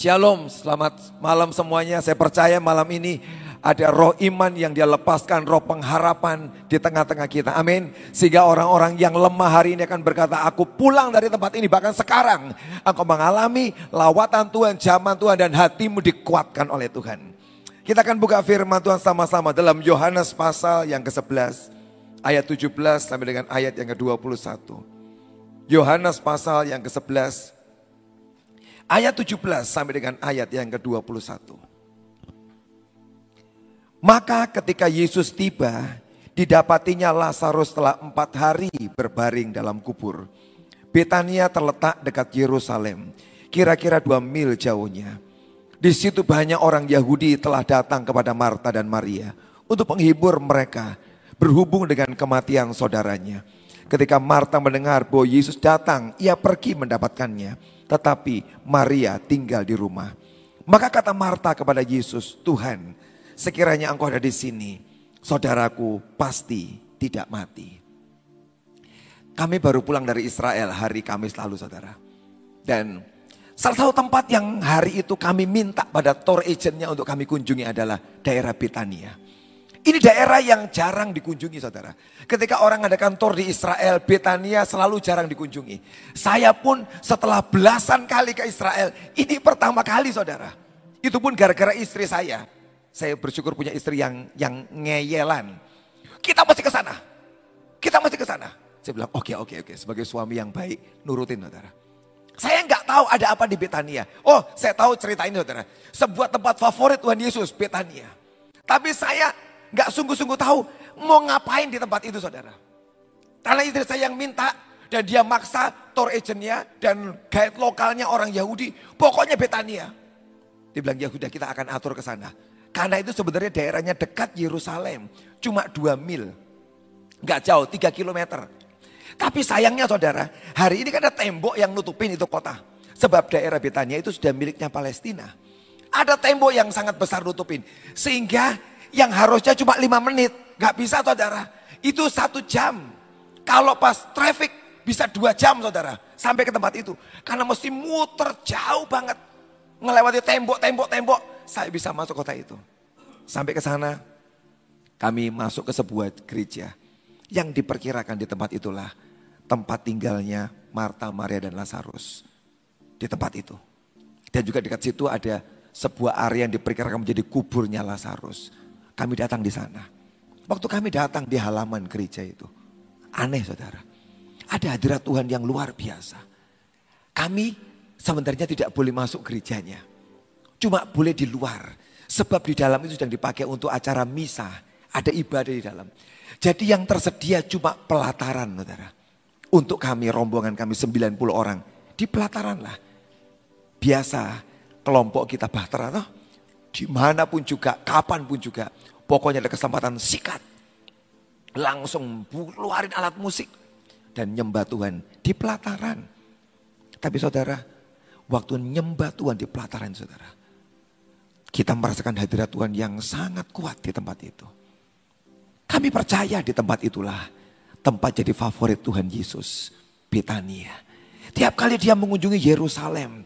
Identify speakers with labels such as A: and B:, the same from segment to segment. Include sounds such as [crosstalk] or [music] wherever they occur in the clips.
A: Shalom, selamat malam semuanya. Saya percaya malam ini ada roh iman yang dia lepaskan, roh pengharapan di tengah-tengah kita. Amin. Sehingga orang-orang yang lemah hari ini akan berkata, aku pulang dari tempat ini. Bahkan sekarang engkau mengalami lawatan Tuhan, zaman Tuhan dan hatimu dikuatkan oleh Tuhan. Kita akan buka firman Tuhan sama-sama dalam Yohanes pasal yang ke-11. Ayat 17 sampai dengan ayat yang ke-21. Yohanes pasal yang ke-11 Ayat 17 sampai dengan ayat yang ke-21. Maka ketika Yesus tiba, didapatinya Lazarus telah empat hari berbaring dalam kubur. Betania terletak dekat Yerusalem, kira-kira dua mil jauhnya. Di situ banyak orang Yahudi telah datang kepada Marta dan Maria untuk menghibur mereka berhubung dengan kematian saudaranya. Ketika Marta mendengar bahwa Yesus datang, ia pergi mendapatkannya tetapi Maria tinggal di rumah. Maka kata Marta kepada Yesus, Tuhan, sekiranya engkau ada di sini, saudaraku pasti tidak mati. Kami baru pulang dari Israel hari Kamis lalu saudara. Dan salah satu tempat yang hari itu kami minta pada tour agentnya untuk kami kunjungi adalah daerah Betania. Ini daerah yang jarang dikunjungi saudara. Ketika orang ada kantor di Israel, Betania selalu jarang dikunjungi. Saya pun setelah belasan kali ke Israel, ini pertama kali saudara. Itu pun gara-gara istri saya. Saya bersyukur punya istri yang yang ngeyelan. Kita mesti ke sana. Kita mesti ke sana. Saya bilang, oke, okay, oke, okay, oke. Okay. Sebagai suami yang baik, nurutin saudara. Saya nggak tahu ada apa di Betania. Oh, saya tahu cerita ini saudara. Sebuah tempat favorit Tuhan Yesus, Betania. Tapi saya nggak sungguh-sungguh tahu mau ngapain di tempat itu saudara. Karena istri saya yang minta dan dia maksa tour agentnya dan guide lokalnya orang Yahudi. Pokoknya Betania. Dia bilang Yahuda kita akan atur ke sana. Karena itu sebenarnya daerahnya dekat Yerusalem. Cuma dua mil. Nggak jauh, tiga kilometer. Tapi sayangnya saudara, hari ini kan ada tembok yang nutupin itu kota. Sebab daerah Betania itu sudah miliknya Palestina. Ada tembok yang sangat besar nutupin. Sehingga yang harusnya cuma lima menit. Gak bisa saudara. Itu satu jam. Kalau pas traffic bisa dua jam saudara. Sampai ke tempat itu. Karena mesti muter jauh banget. Ngelewati tembok, tembok, tembok. Saya bisa masuk kota itu. Sampai ke sana. Kami masuk ke sebuah gereja. Yang diperkirakan di tempat itulah. Tempat tinggalnya Marta, Maria dan Lazarus. Di tempat itu. Dan juga dekat situ ada sebuah area yang diperkirakan menjadi kuburnya Lazarus. Kami datang di sana. Waktu kami datang di halaman gereja itu. Aneh saudara. Ada hadirat Tuhan yang luar biasa. Kami sebenarnya tidak boleh masuk gerejanya. Cuma boleh di luar. Sebab di dalam itu sedang dipakai untuk acara misa. Ada ibadah di dalam. Jadi yang tersedia cuma pelataran saudara. Untuk kami rombongan kami 90 orang. Di pelataran lah. Biasa kelompok kita bahtera toh. Di mana pun juga, kapan pun juga. Pokoknya ada kesempatan sikat. Langsung keluarin alat musik. Dan nyembah Tuhan di pelataran. Tapi saudara, waktu nyembah Tuhan di pelataran saudara. Kita merasakan hadirat Tuhan yang sangat kuat di tempat itu. Kami percaya di tempat itulah tempat jadi favorit Tuhan Yesus. Betania. Tiap kali dia mengunjungi Yerusalem,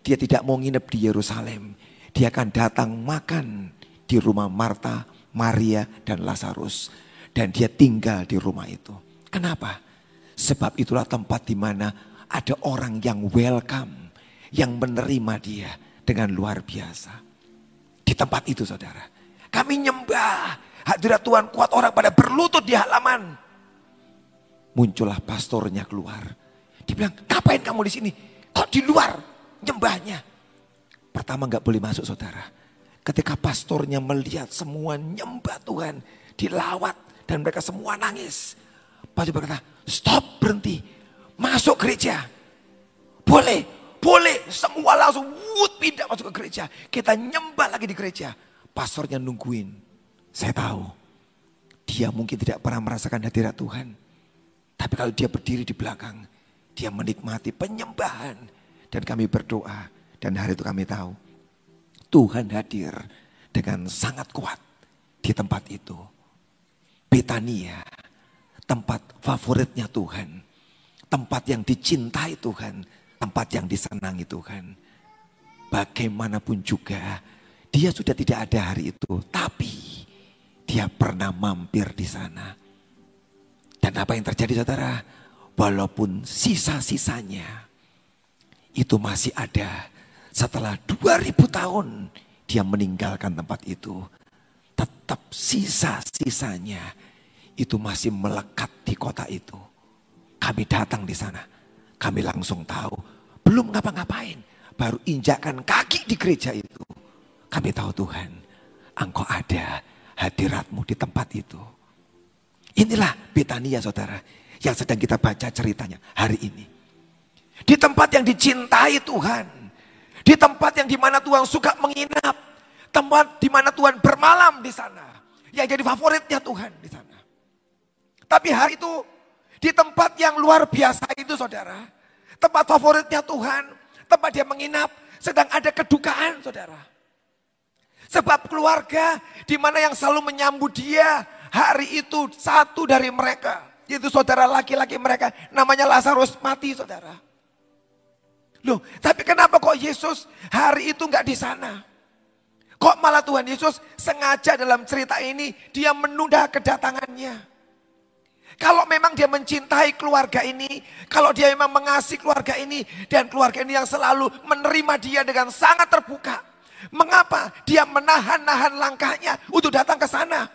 A: dia tidak mau nginep di Yerusalem. Dia akan datang makan di rumah Marta, Maria dan Lazarus. Dan dia tinggal di rumah itu. Kenapa? Sebab itulah tempat di mana ada orang yang welcome. Yang menerima dia dengan luar biasa. Di tempat itu saudara. Kami nyembah. Hadirat Tuhan kuat orang pada berlutut di halaman. Muncullah pastornya keluar. Dia bilang, ngapain kamu di sini? Kok di luar nyembahnya? Pertama nggak boleh masuk saudara Ketika pastornya melihat semua nyembah Tuhan, dilawat dan mereka semua nangis. Pastor berkata, stop berhenti, masuk gereja. Boleh, boleh, semua langsung wut pindah masuk ke gereja. Kita nyembah lagi di gereja. Pastornya nungguin. Saya tahu, dia mungkin tidak pernah merasakan hadirat Tuhan. Tapi kalau dia berdiri di belakang, dia menikmati penyembahan. Dan kami berdoa, dan hari itu kami tahu Tuhan hadir dengan sangat kuat di tempat itu. Betania, tempat favoritnya Tuhan. Tempat yang dicintai Tuhan, tempat yang disenangi Tuhan. bagaimanapun juga dia sudah tidak ada hari itu. Tapi dia pernah mampir di sana. Dan apa yang terjadi saudara? Walaupun sisa-sisanya itu masih ada. Setelah 2000 tahun dia meninggalkan tempat itu. Tetap sisa-sisanya itu masih melekat di kota itu. Kami datang di sana. Kami langsung tahu. Belum ngapa-ngapain. Baru injakan kaki di gereja itu. Kami tahu Tuhan, Engkau ada hadiratmu di tempat itu. Inilah Betania saudara, yang sedang kita baca ceritanya hari ini. Di tempat yang dicintai Tuhan. Di tempat yang di mana Tuhan suka menginap. Tempat di mana Tuhan bermalam di sana. Yang jadi favoritnya Tuhan di sana. Tapi hari itu di tempat yang luar biasa itu saudara. Tempat favoritnya Tuhan. Tempat dia menginap. Sedang ada kedukaan saudara. Sebab keluarga di mana yang selalu menyambut dia hari itu satu dari mereka. Yaitu saudara laki-laki mereka namanya Lazarus mati saudara. Loh, tapi kenapa kok Yesus hari itu nggak di sana? Kok malah Tuhan Yesus sengaja dalam cerita ini dia menunda kedatangannya. Kalau memang dia mencintai keluarga ini, kalau dia memang mengasihi keluarga ini, dan keluarga ini yang selalu menerima dia dengan sangat terbuka. Mengapa dia menahan-nahan langkahnya untuk datang ke sana?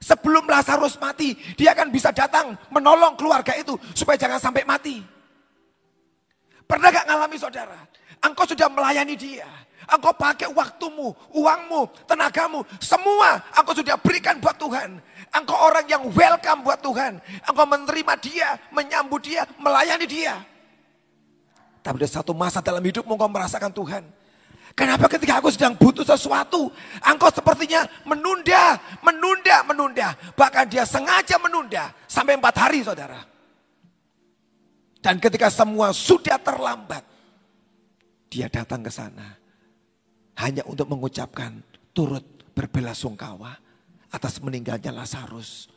A: Sebelum Lazarus mati, dia akan bisa datang menolong keluarga itu supaya jangan sampai mati. Pernah gak ngalami saudara? Engkau sudah melayani dia. Engkau pakai waktumu, uangmu, tenagamu, semua engkau sudah berikan buat Tuhan. Engkau orang yang welcome buat Tuhan. Engkau menerima dia, menyambut dia, melayani dia. Tapi ada satu masa dalam hidupmu engkau merasakan Tuhan. Kenapa ketika aku sedang butuh sesuatu, engkau sepertinya menunda, menunda, menunda. Bahkan dia sengaja menunda sampai empat hari saudara. Dan ketika semua sudah terlambat, dia datang ke sana. Hanya untuk mengucapkan turut berbela sungkawa atas meninggalnya Lazarus.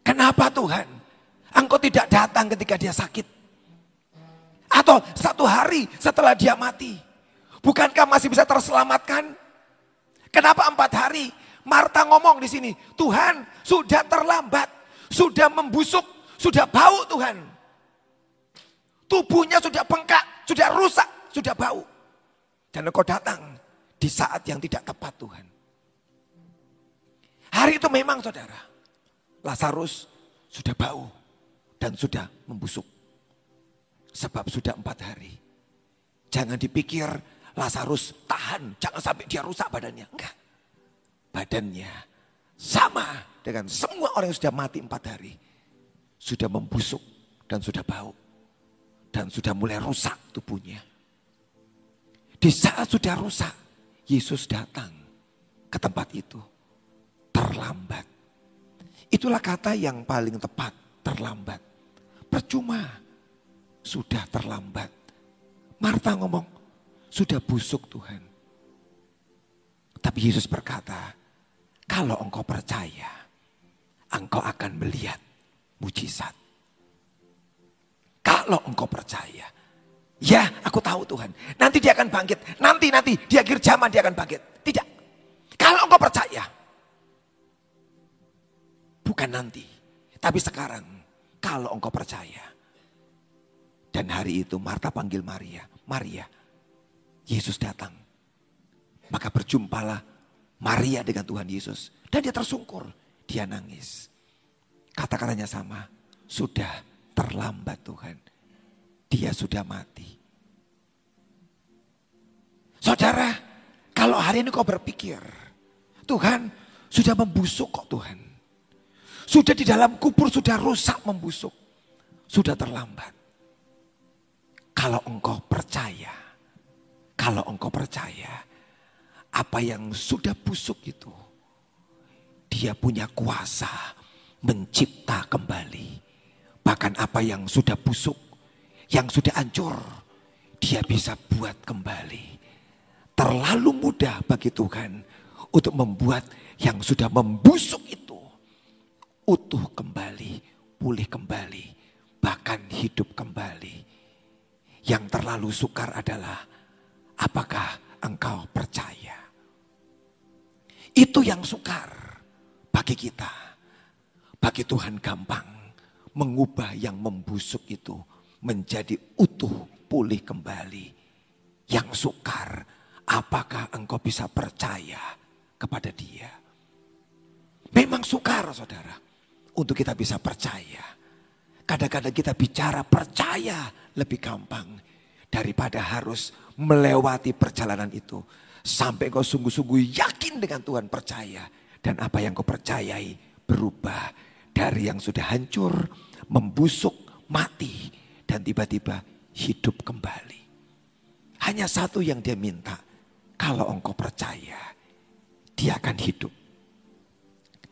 A: Kenapa Tuhan? Engkau tidak datang ketika dia sakit. Atau satu hari setelah dia mati. Bukankah masih bisa terselamatkan? Kenapa empat hari? Marta ngomong di sini, Tuhan sudah terlambat, sudah membusuk, sudah bau Tuhan. Tubuhnya sudah bengkak, sudah rusak, sudah bau. Dan engkau datang di saat yang tidak tepat Tuhan. Hari itu memang saudara, Lazarus sudah bau dan sudah membusuk. Sebab sudah empat hari. Jangan dipikir Lazarus tahan, jangan sampai dia rusak badannya. Enggak. Badannya sama dengan semua orang yang sudah mati empat hari. Sudah membusuk dan sudah bau. Dan sudah mulai rusak tubuhnya. Di saat sudah rusak, Yesus datang ke tempat itu. Terlambat. Itulah kata yang paling tepat, terlambat. Percuma sudah terlambat. Marta ngomong, sudah busuk Tuhan. Tapi Yesus berkata, kalau engkau percaya, engkau akan melihat mujizat. Kalau engkau percaya, ya aku tahu Tuhan, nanti dia akan bangkit. Nanti, nanti, di akhir zaman dia akan bangkit. Tidak. Kalau engkau percaya, bukan nanti, tapi sekarang, kalau engkau percaya, dan hari itu Marta panggil Maria. Maria, Yesus datang. Maka berjumpalah Maria dengan Tuhan Yesus. Dan dia tersungkur. Dia nangis. Kata-katanya sama. Sudah terlambat Tuhan. Dia sudah mati. Saudara, kalau hari ini kau berpikir. Tuhan sudah membusuk kok Tuhan. Sudah di dalam kubur sudah rusak membusuk. Sudah terlambat. Kalau engkau percaya, kalau engkau percaya, apa yang sudah busuk itu, dia punya kuasa mencipta kembali. Bahkan apa yang sudah busuk, yang sudah hancur, dia bisa buat kembali. Terlalu mudah bagi Tuhan untuk membuat yang sudah membusuk itu utuh kembali, pulih kembali, bahkan hidup kembali. Yang terlalu sukar adalah apakah engkau percaya? Itu yang sukar bagi kita. Bagi Tuhan gampang mengubah yang membusuk itu menjadi utuh pulih kembali. Yang sukar, apakah engkau bisa percaya kepada dia? Memang sukar saudara untuk kita bisa percaya. Kadang-kadang kita bicara percaya lebih gampang daripada harus melewati perjalanan itu. Sampai kau sungguh-sungguh yakin dengan Tuhan percaya. Dan apa yang kau percayai berubah dari yang sudah hancur, membusuk, mati. Dan tiba-tiba hidup kembali. Hanya satu yang dia minta. Kalau engkau percaya, dia akan hidup.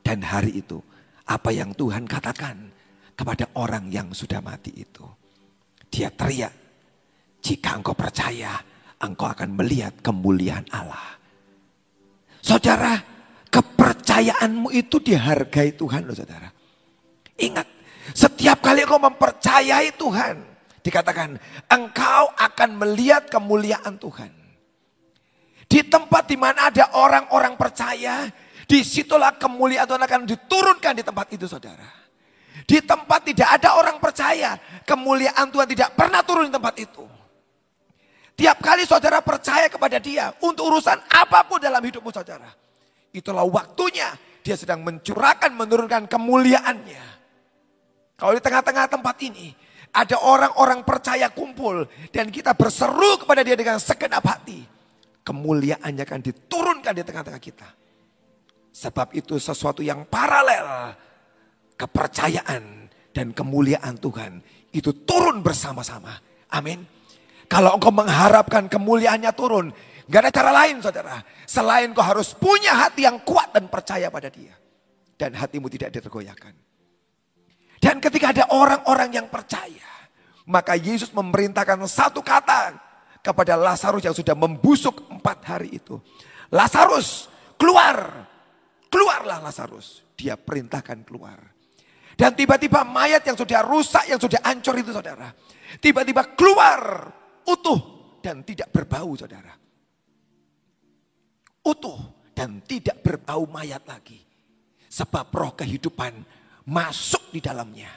A: Dan hari itu, apa yang Tuhan katakan kepada orang yang sudah mati itu. Dia teriak, jika engkau percaya, engkau akan melihat kemuliaan Allah. Saudara, kepercayaanmu itu dihargai Tuhan loh saudara. Ingat, setiap kali engkau mempercayai Tuhan, dikatakan engkau akan melihat kemuliaan Tuhan. Di tempat di mana ada orang-orang percaya, di situlah kemuliaan Tuhan akan diturunkan di tempat itu saudara. Di tempat tidak ada orang percaya, kemuliaan Tuhan tidak pernah turun di tempat itu. Tiap kali saudara percaya kepada dia untuk urusan apa pun dalam hidupmu saudara. Itulah waktunya dia sedang mencurahkan, menurunkan kemuliaannya. Kalau di tengah-tengah tempat ini ada orang-orang percaya kumpul dan kita berseru kepada dia dengan segenap hati. Kemuliaannya akan diturunkan di tengah-tengah kita. Sebab itu sesuatu yang paralel. Kepercayaan dan kemuliaan Tuhan itu turun bersama-sama. Amin. Kalau engkau mengharapkan kemuliaannya turun, gak ada cara lain saudara. Selain kau harus punya hati yang kuat dan percaya pada dia. Dan hatimu tidak ditergoyahkan. Dan ketika ada orang-orang yang percaya, maka Yesus memerintahkan satu kata kepada Lazarus yang sudah membusuk empat hari itu. Lazarus keluar, keluarlah Lazarus. Dia perintahkan keluar. Dan tiba-tiba mayat yang sudah rusak, yang sudah hancur itu saudara. Tiba-tiba keluar utuh dan tidak berbau saudara. Utuh dan tidak berbau mayat lagi. Sebab roh kehidupan masuk di dalamnya.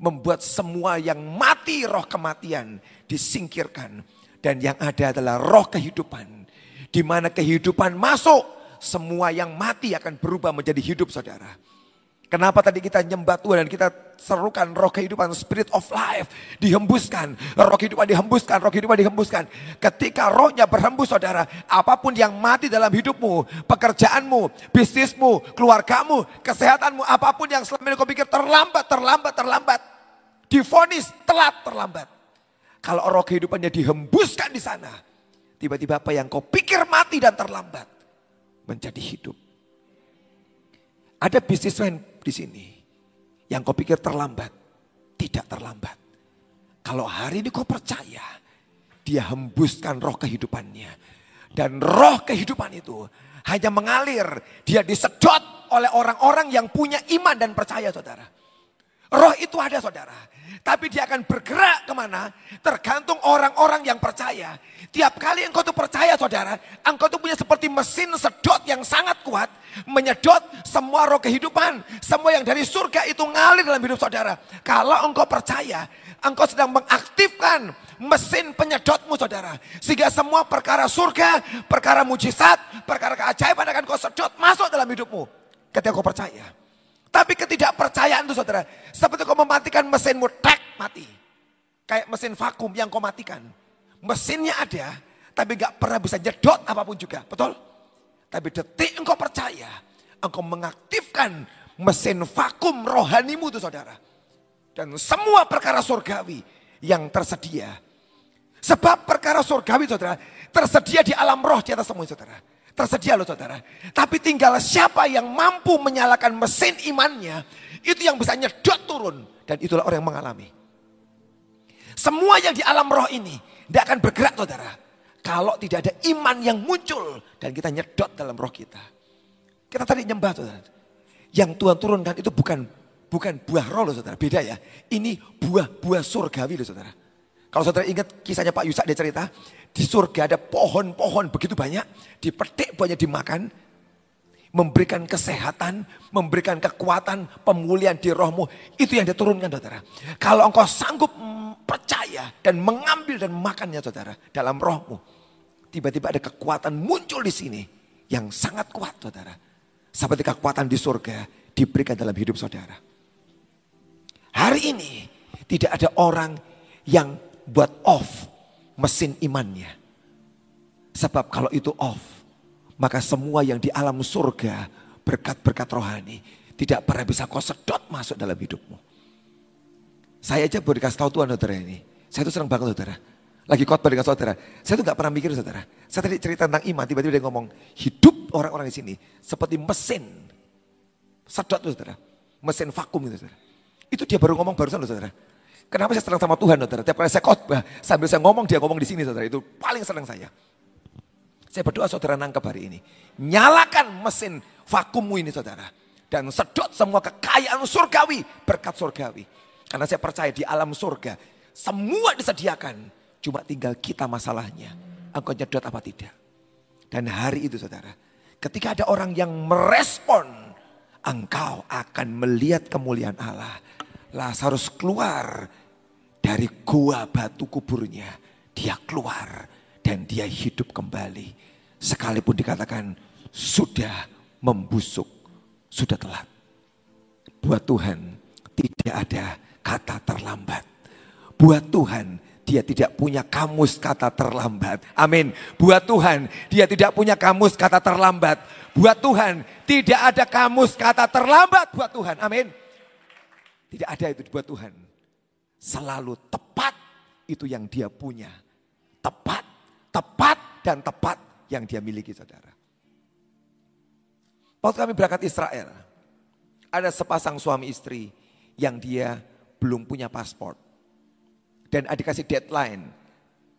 A: Membuat semua yang mati roh kematian disingkirkan. Dan yang ada adalah roh kehidupan. Di mana kehidupan masuk, semua yang mati akan berubah menjadi hidup saudara. Kenapa tadi kita nyembah Tuhan dan kita serukan roh kehidupan, spirit of life dihembuskan. Roh kehidupan dihembuskan, roh kehidupan dihembuskan. Ketika rohnya berhembus saudara, apa pun yang mati dalam hidupmu, pekerjaanmu, bisnismu, keluargamu, kesehatanmu, apa pun yang selama ini kau pikir terlambat, terlambat, terlambat. Difonis telat, terlambat. Kalau roh kehidupannya dihembuskan di sana, tiba-tiba apa yang kau pikir mati dan terlambat, menjadi hidup. Ada bisnismen di sini. Yang kau pikir terlambat, tidak terlambat. Kalau hari ini kau percaya, dia hembuskan roh kehidupannya. Dan roh kehidupan itu hanya mengalir, dia disedot oleh orang-orang yang punya iman dan percaya saudara. Roh itu ada saudara. Tapi dia akan bergerak ke mana? Tergantung orang-orang yang percaya. Tiap kali engkau tuh percaya saudara, engkau tuh punya seperti mesin sedot yang sangat kuat. Menyedot semua roh kehidupan. Semua yang dari surga itu ngalir dalam hidup saudara. Kalau engkau percaya, engkau sedang mengaktifkan mesin penyedotmu saudara. Sehingga semua perkara surga, perkara mujizat, perkara keajaiban akan kau sedot masuk dalam hidupmu. Ketika kau percaya. Tapi ketidakpercayaan itu saudara. Seperti kau mematikan mesinmu, tek mati. Kayak mesin vakum yang kau matikan. Mesinnya ada, tapi gak pernah bisa nyedot apa pun juga. Betul? Tapi detik engkau percaya, engkau mengaktifkan mesin vakum rohanimu itu saudara. Dan semua perkara surgawi yang tersedia. Sebab perkara surgawi saudara, tersedia di alam roh di atas semua saudara. Tersedia loh saudara. Tapi tinggal siapa yang mampu menyalakan mesin imannya. Itu yang bisa nyedot turun. Dan itulah orang yang mengalami. Semua yang di alam roh ini. Tidak akan bergerak saudara. Kalau tidak ada iman yang muncul. Dan kita nyedot dalam roh kita. Kita tadi nyembah saudara. Yang Tuhan turunkan itu bukan bukan buah roh loh saudara. Beda ya. Ini buah-buah surgawi loh saudara. Kalau saudara ingat kisahnya Pak Yusak dia cerita, di surga ada pohon-pohon begitu banyak, dipetik banyak dimakan, memberikan kesehatan, memberikan kekuatan, pemulihan di rohmu. Itu yang diturunkan saudara. Kalau engkau sanggup percaya dan mengambil dan makannya saudara dalam rohmu. Tiba-tiba ada kekuatan muncul di sini yang sangat kuat saudara. Seperti kekuatan di surga diberikan dalam hidup saudara. Hari ini tidak ada orang yang buat off mesin imannya. Sebab kalau itu off, maka semua yang di alam surga berkat-berkat rohani tidak pernah bisa kau sedot masuk dalam hidupmu. Saya aja baru dikasih tahu Tuhan saudara ini. Saya tuh senang banget saudara. Lagi khotbah dengan saudara. Saya tuh gak pernah mikir saudara. Saya tadi cerita tentang iman, tiba-tiba dia ngomong, hidup orang-orang di sini seperti mesin. Sedot saudara. Mesin vakum itu saudara. Itu dia baru ngomong barusan saudara. Kenapa saya senang sama Tuhan saudara? Tiap kali saya khotbah, sambil saya ngomong dia ngomong di sini saudara. Itu paling senang saya. Saya berdoa saudara nangkep hari ini. Nyalakan mesin vakummu ini saudara. Dan sedot semua kekayaan surgawi, berkat surgawi. Karena saya percaya di alam surga, semua disediakan Cuma tinggal kita masalahnya. Engkau nyedot apa tidak. Dan hari itu saudara. Ketika ada orang yang merespon. Engkau akan melihat kemuliaan Allah. Lazarus keluar dari gua batu kuburnya. Dia keluar dan dia hidup kembali. Sekalipun dikatakan sudah membusuk, sudah telat. Buat Tuhan tidak ada kata terlambat. Buat Tuhan dia tidak punya kamus kata terlambat. Amin. Buat Tuhan, dia tidak punya kamus kata terlambat. Buat Tuhan, tidak ada kamus kata terlambat buat Tuhan. Amin. Tidak ada itu buat Tuhan. Selalu tepat itu yang dia punya. Tepat, tepat, dan tepat yang dia miliki saudara. Waktu kami berangkat Israel, ada sepasang suami istri yang dia belum punya paspor dan dikasih deadline.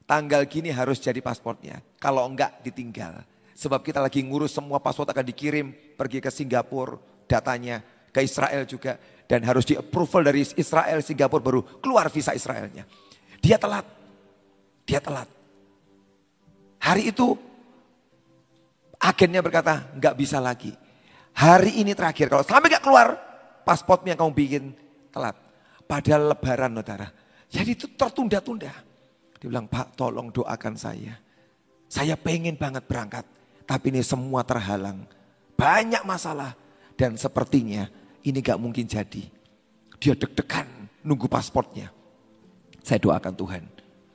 A: Tanggal gini harus jadi pasportnya. Kalau enggak ditinggal. Sebab kita lagi ngurus semua paspor akan dikirim pergi ke Singapura datanya ke Israel juga dan harus di approval dari Israel Singapura baru keluar visa Israelnya. Dia telat. Dia telat. Hari itu agennya berkata nggak bisa lagi. Hari ini terakhir kalau selama nggak keluar pasportnya kamu bikin telat. Padahal lebaran saudara. Jadi itu tertunda-tunda. Dia bilang, Pak tolong doakan saya. Saya pengen banget berangkat. Tapi ini semua terhalang. Banyak masalah. Dan sepertinya ini gak mungkin jadi. Dia deg-degan nunggu pasportnya. Saya doakan Tuhan.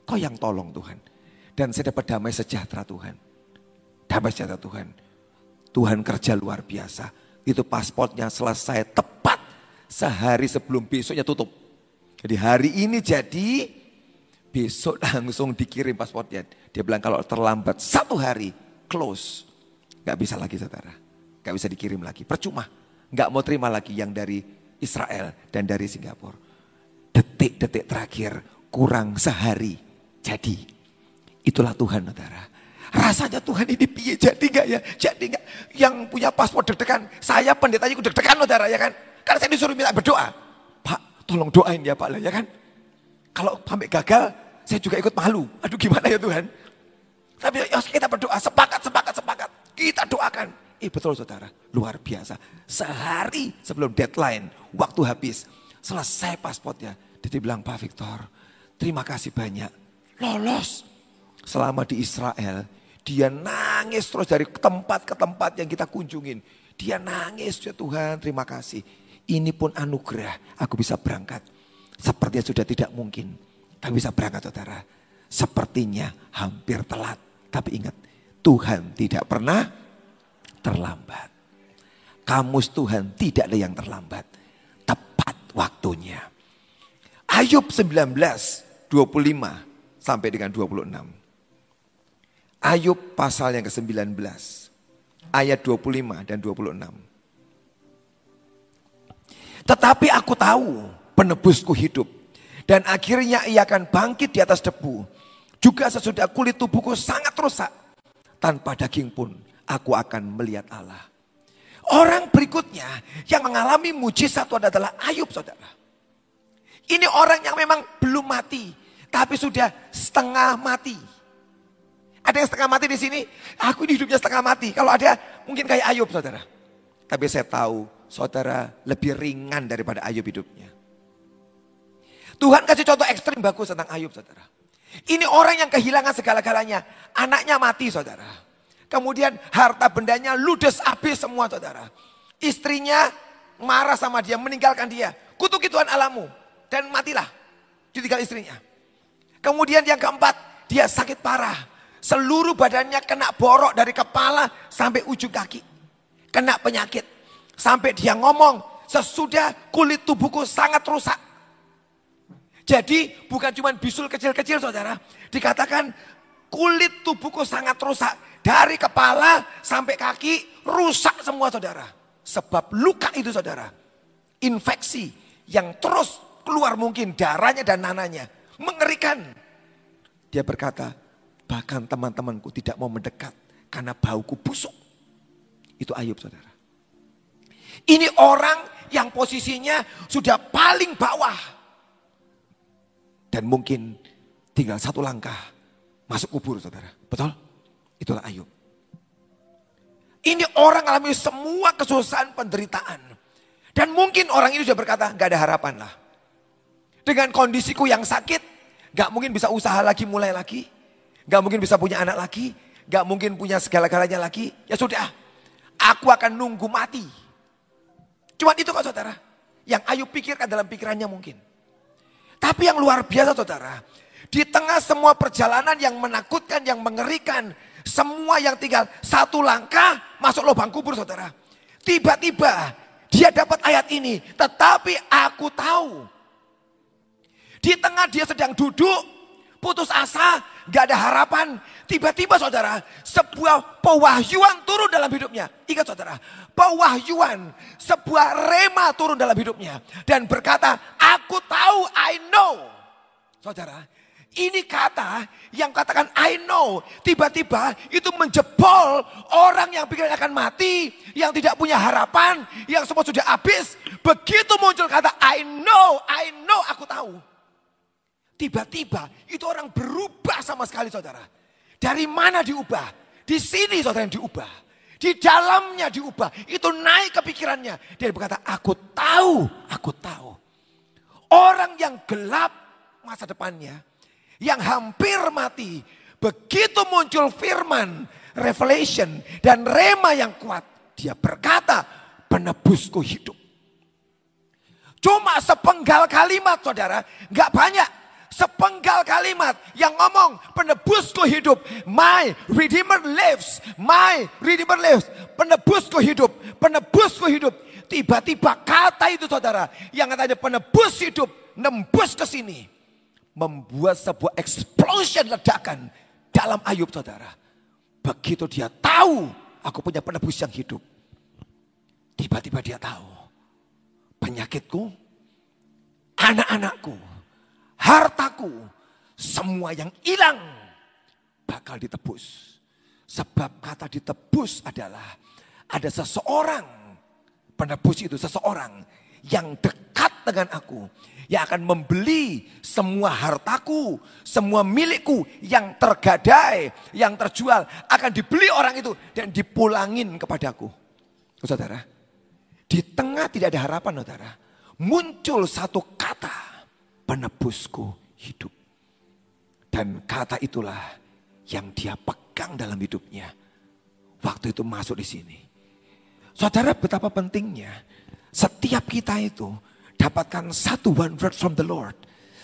A: Kau yang tolong Tuhan. Dan saya dapat damai sejahtera Tuhan. Damai sejahtera Tuhan. Tuhan kerja luar biasa. Itu pasportnya selesai tepat sehari sebelum besoknya tutup. Jadi hari ini jadi, besok langsung dikirim paspornya. Dia bilang kalau terlambat satu hari, close. Gak bisa lagi saudara. Gak bisa dikirim lagi, percuma. Gak mau terima lagi yang dari Israel dan dari Singapura. Detik-detik terakhir, kurang sehari, jadi. Itulah Tuhan saudara. Rasanya Tuhan ini piye jadi gak ya? Jadi gak? Yang punya paspor deg-degan. Saya pendetanya ikut deg-degan saudara ya kan? Karena saya disuruh minta berdoa. Tolong doain ya Pak ya kan. Kalau sampai gagal, saya juga ikut malu. Aduh gimana ya Tuhan. Tapi ya kita berdoa, sepakat, sepakat, sepakat. Kita doakan. Eh betul saudara, luar biasa. Sehari sebelum deadline, waktu habis. Selesai pasportnya. Dia bilang, Pak Victor, terima kasih banyak. Lolos. Selama di Israel, dia nangis terus dari tempat ke tempat yang kita kunjungin. Dia nangis, ya Tuhan terima kasih. Ini pun anugerah, aku bisa berangkat. Sepertinya sudah tidak mungkin, tapi bisa berangkat saudara. Sepertinya hampir telat, tapi ingat, Tuhan tidak pernah terlambat. Kamus Tuhan tidak ada yang terlambat. Tepat waktunya. Ayub 19, 25 sampai dengan 26. Ayub pasal yang ke-19, ayat 25 dan 26. Tetapi aku tahu penebusku hidup. Dan akhirnya ia akan bangkit di atas debu. Juga sesudah kulit tubuhku sangat rusak. Tanpa daging pun aku akan melihat Allah. Orang berikutnya yang mengalami mujizat itu adalah Ayub saudara. Ini orang yang memang belum mati. tapi sudah setengah mati. Ada yang setengah mati di sini? Aku ini hidupnya setengah mati. Kalau ada mungkin kayak Ayub saudara. Tapi saya tahu saudara lebih ringan daripada Ayub hidupnya. Tuhan kasih contoh ekstrim bagus tentang Ayub saudara. Ini orang yang kehilangan segala-galanya. Anaknya mati saudara. Kemudian harta bendanya ludes habis semua saudara. Istrinya marah sama dia, meninggalkan dia. Kutuki Tuhan alamu. Dan matilah. Ditinggal istrinya. Kemudian yang keempat, dia sakit parah. Seluruh badannya kena borok dari kepala sampai ujung kaki. Kena penyakit. Sampai dia ngomong, sesudah kulit tubuhku sangat rusak. Jadi bukan cuma bisul kecil-kecil saudara. Dikatakan kulit tubuhku sangat rusak. Dari kepala sampai kaki rusak semua saudara. Sebab luka itu saudara. Infeksi yang terus keluar mungkin darahnya dan nananya. Mengerikan. Dia berkata, bahkan teman-temanku tidak mau mendekat karena bauku busuk. Itu Ayub saudara. Ini orang yang posisinya sudah paling bawah dan mungkin tinggal satu langkah masuk kubur saudara. Betul? Itulah Ayub. Ini orang alami semua kesusahan penderitaan. Dan mungkin orang ini sudah berkata, gak ada harapan lah. Dengan kondisiku yang sakit, gak mungkin bisa usaha lagi, mulai lagi. Gak mungkin bisa punya anak lagi. Gak mungkin punya segala-galanya lagi. Ya sudah, aku akan nunggu mati. Cuma itu kok saudara. Yang Ayub pikirkan dalam pikirannya mungkin. Tapi yang luar biasa saudara, di tengah semua perjalanan yang menakutkan, yang mengerikan, semua yang tinggal satu langkah masuk lubang kubur saudara. Tiba-tiba dia dapat ayat ini, tetapi aku tahu. Di tengah dia sedang duduk, putus asa, gak ada harapan. Tiba-tiba saudara, sebuah pewahyuan turun dalam hidupnya. Ingat saudara, pewahyuan, sebuah rema turun dalam hidupnya. Dan berkata, aku tahu, I know. Saudara, ini kata yang katakan I know. Tiba-tiba itu menjebol orang yang pikirannya akan mati. Yang tidak punya harapan. Yang semua sudah habis. Begitu muncul kata I know, I know, aku tahu. Tiba-tiba itu orang berubah sama sekali saudara. Dari mana diubah? Di sini saudara yang diubah. Di dalamnya diubah. Itu naik kepikirannya. Dia berkata, aku tahu, aku tahu. Orang yang gelap masa depannya. Yang hampir mati. Begitu muncul firman, revelation, dan rema yang kuat. Dia berkata, penebusku hidup. Cuma sepenggal kalimat saudara, nggak banyak sepenggal kalimat yang ngomong penebusku hidup. My Redeemer lives. My Redeemer lives. Penebusku hidup. Penebusku hidup. Tiba-tiba kata itu saudara. Yang katanya penebus hidup. Nembus ke sini. Membuat sebuah explosion ledakan. Dalam Ayub saudara. Begitu dia tahu. Aku punya penebus yang hidup. Tiba-tiba dia tahu. Penyakitku. Anak-anakku hartaku, semua yang hilang bakal ditebus. Sebab kata ditebus adalah ada seseorang, penebus itu seseorang yang dekat dengan aku. Yang akan membeli semua hartaku, semua milikku yang tergadai, yang terjual. Akan dibeli orang itu dan dipulangin kepadaku. Saudara, di tengah tidak ada harapan saudara. Muncul satu kata penebusku hidup. Dan kata itulah yang dia pegang dalam hidupnya. Waktu itu masuk di sini. Saudara betapa pentingnya setiap kita itu dapatkan satu one word from the Lord.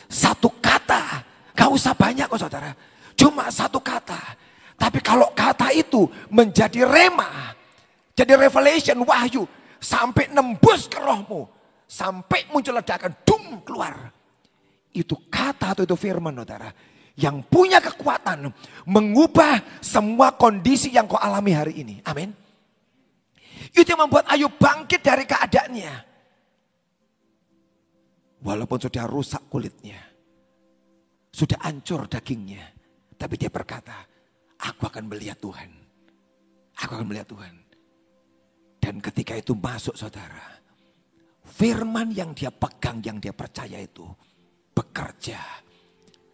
A: Satu kata. Gak usah banyak kok saudara. Cuma satu kata. Tapi kalau kata itu menjadi rema. Jadi revelation, wahyu. Sampai nembus ke rohmu. Sampai muncul ledakan, dum keluar itu kata atau itu firman saudara. Yang punya kekuatan mengubah semua kondisi yang kau alami hari ini. Amin. Itu yang membuat Ayub bangkit dari keadaannya. Walaupun sudah rusak kulitnya. Sudah hancur dagingnya. Tapi dia berkata, aku akan melihat Tuhan. Aku akan melihat Tuhan. Dan ketika itu masuk saudara. Firman yang dia pegang, yang dia percaya itu bekerja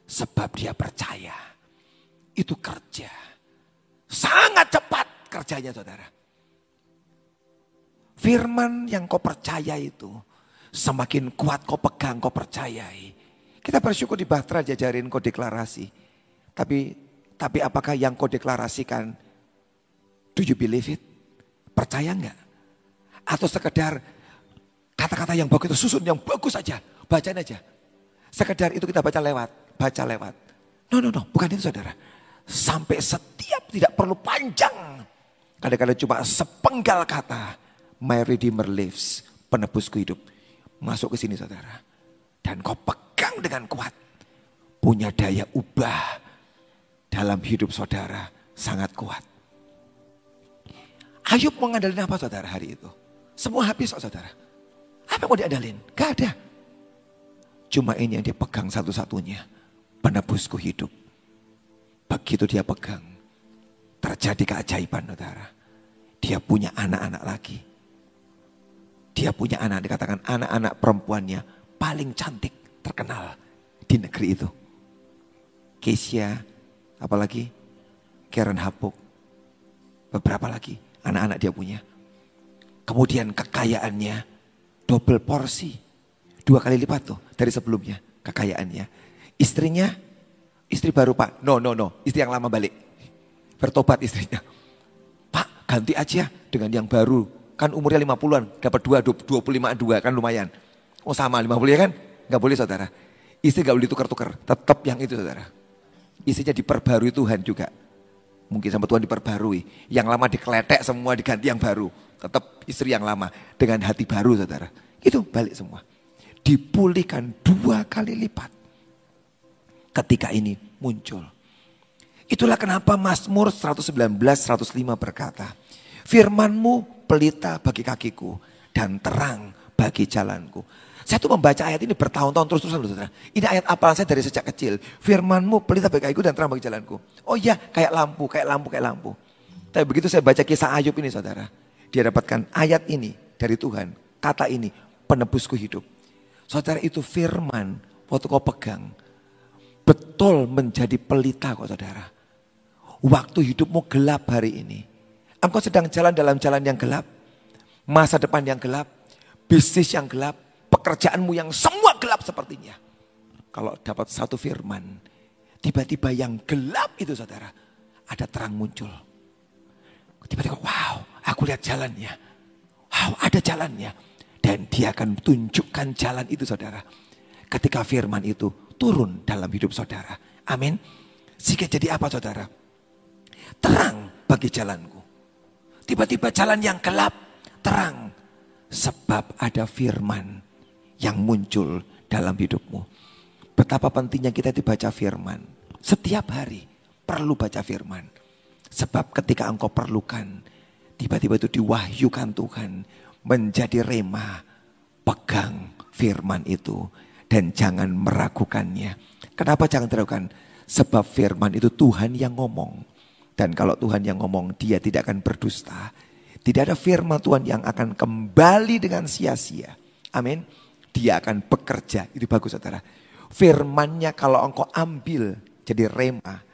A: Sebab dia percaya. Itu kerja. Sangat cepat kerjanya saudara. Firman yang kau percaya itu. Semakin kuat kau pegang, kau percayai. Kita bersyukur di Bahtera jajarin kau deklarasi. Tapi tapi apakah yang kau deklarasikan, do you believe it? Percaya enggak? Atau sekedar kata-kata yang bagus itu susun yang bagus saja, bacain aja. Sekedar itu kita baca lewat, baca lewat. No, no, no, bukan itu saudara. Sampai setiap tidak perlu panjang. Kadang-kadang cuma sepenggal kata. My Redeemer lives, penebusku hidup. Masuk ke sini saudara. Dan kau pegang dengan kuat. Punya daya ubah dalam hidup saudara sangat kuat. Ayub mau ngandalin apa saudara hari itu? Semua habis saudara. Apa yang mau diandalin? Gak ada. Cuma ini yang dia pegang satu-satunya. Penebusku hidup. Begitu dia pegang. Terjadi keajaiban saudara. Dia punya anak-anak lagi. Dia punya anak, dikatakan anak-anak perempuannya paling cantik, terkenal di negeri itu. Kesia, apalagi Karen Hapuk, beberapa lagi anak-anak dia punya. Kemudian kekayaannya double porsi. Dua kali lipat tuh dari sebelumnya kekayaannya. Istrinya, istri baru pak. No, no, no. Istri yang lama balik. Bertobat istrinya. Pak ganti aja dengan yang baru. Kan umurnya 50-an. Dapat dua, 25 dua kan lumayan. Oh sama 50 ya kan? Gak boleh saudara. Istri gak boleh tukar-tukar. Tetap yang itu saudara. Istrinya diperbarui Tuhan juga. Mungkin sama Tuhan diperbarui. Yang lama dikeletek semua diganti yang baru. Tetap istri yang lama dengan hati baru saudara. Itu balik semua. Dipulihkan dua kali lipat. Ketika ini muncul. Itulah kenapa Mazmur 119 105 berkata, "Firmanmu pelita bagi kakiku dan terang bagi jalanku." Saya tuh membaca ayat ini bertahun-tahun terus-terusan saudara. Ini ayat apa saya dari sejak kecil. Firmanmu pelita bagi kakiku dan terang bagi jalanku. Oh iya kayak lampu, kayak lampu, kayak lampu. Tapi begitu saya baca kisah Ayub ini saudara. Dia dapatkan ayat ini dari Tuhan. Kata ini, penebusku hidup. Saudara itu firman, waktu kau pegang. Betul menjadi pelita kok saudara. Waktu hidupmu gelap hari ini. Engkau sedang jalan dalam jalan yang gelap. Masa depan yang gelap. Bisnis yang gelap. Pekerjaanmu yang semua gelap sepertinya. Kalau dapat satu firman. Tiba-tiba yang gelap itu saudara. Ada terang muncul. Tiba-tiba wow Aku lihat jalannya. Wow, ada jalannya. Dan dia akan tunjukkan jalan itu saudara. Ketika firman itu turun dalam hidup saudara. Amin. Sehingga jadi apa saudara? Terang bagi jalanku. Tiba-tiba jalan yang gelap terang. Sebab ada firman yang muncul dalam hidupmu. Betapa pentingnya kita dibaca firman. Setiap hari perlu baca firman. Sebab ketika engkau perlukan Tiba-tiba itu diwahyukan Tuhan menjadi rema. Pegang firman itu dan jangan meragukannya. Kenapa jangan meragukan? Sebab firman itu Tuhan yang ngomong. Dan kalau Tuhan yang ngomong dia tidak akan berdusta. Tidak ada firman Tuhan yang akan kembali dengan sia-sia. Amin. Dia akan bekerja. Itu bagus saudara. Firmannya kalau engkau ambil jadi rema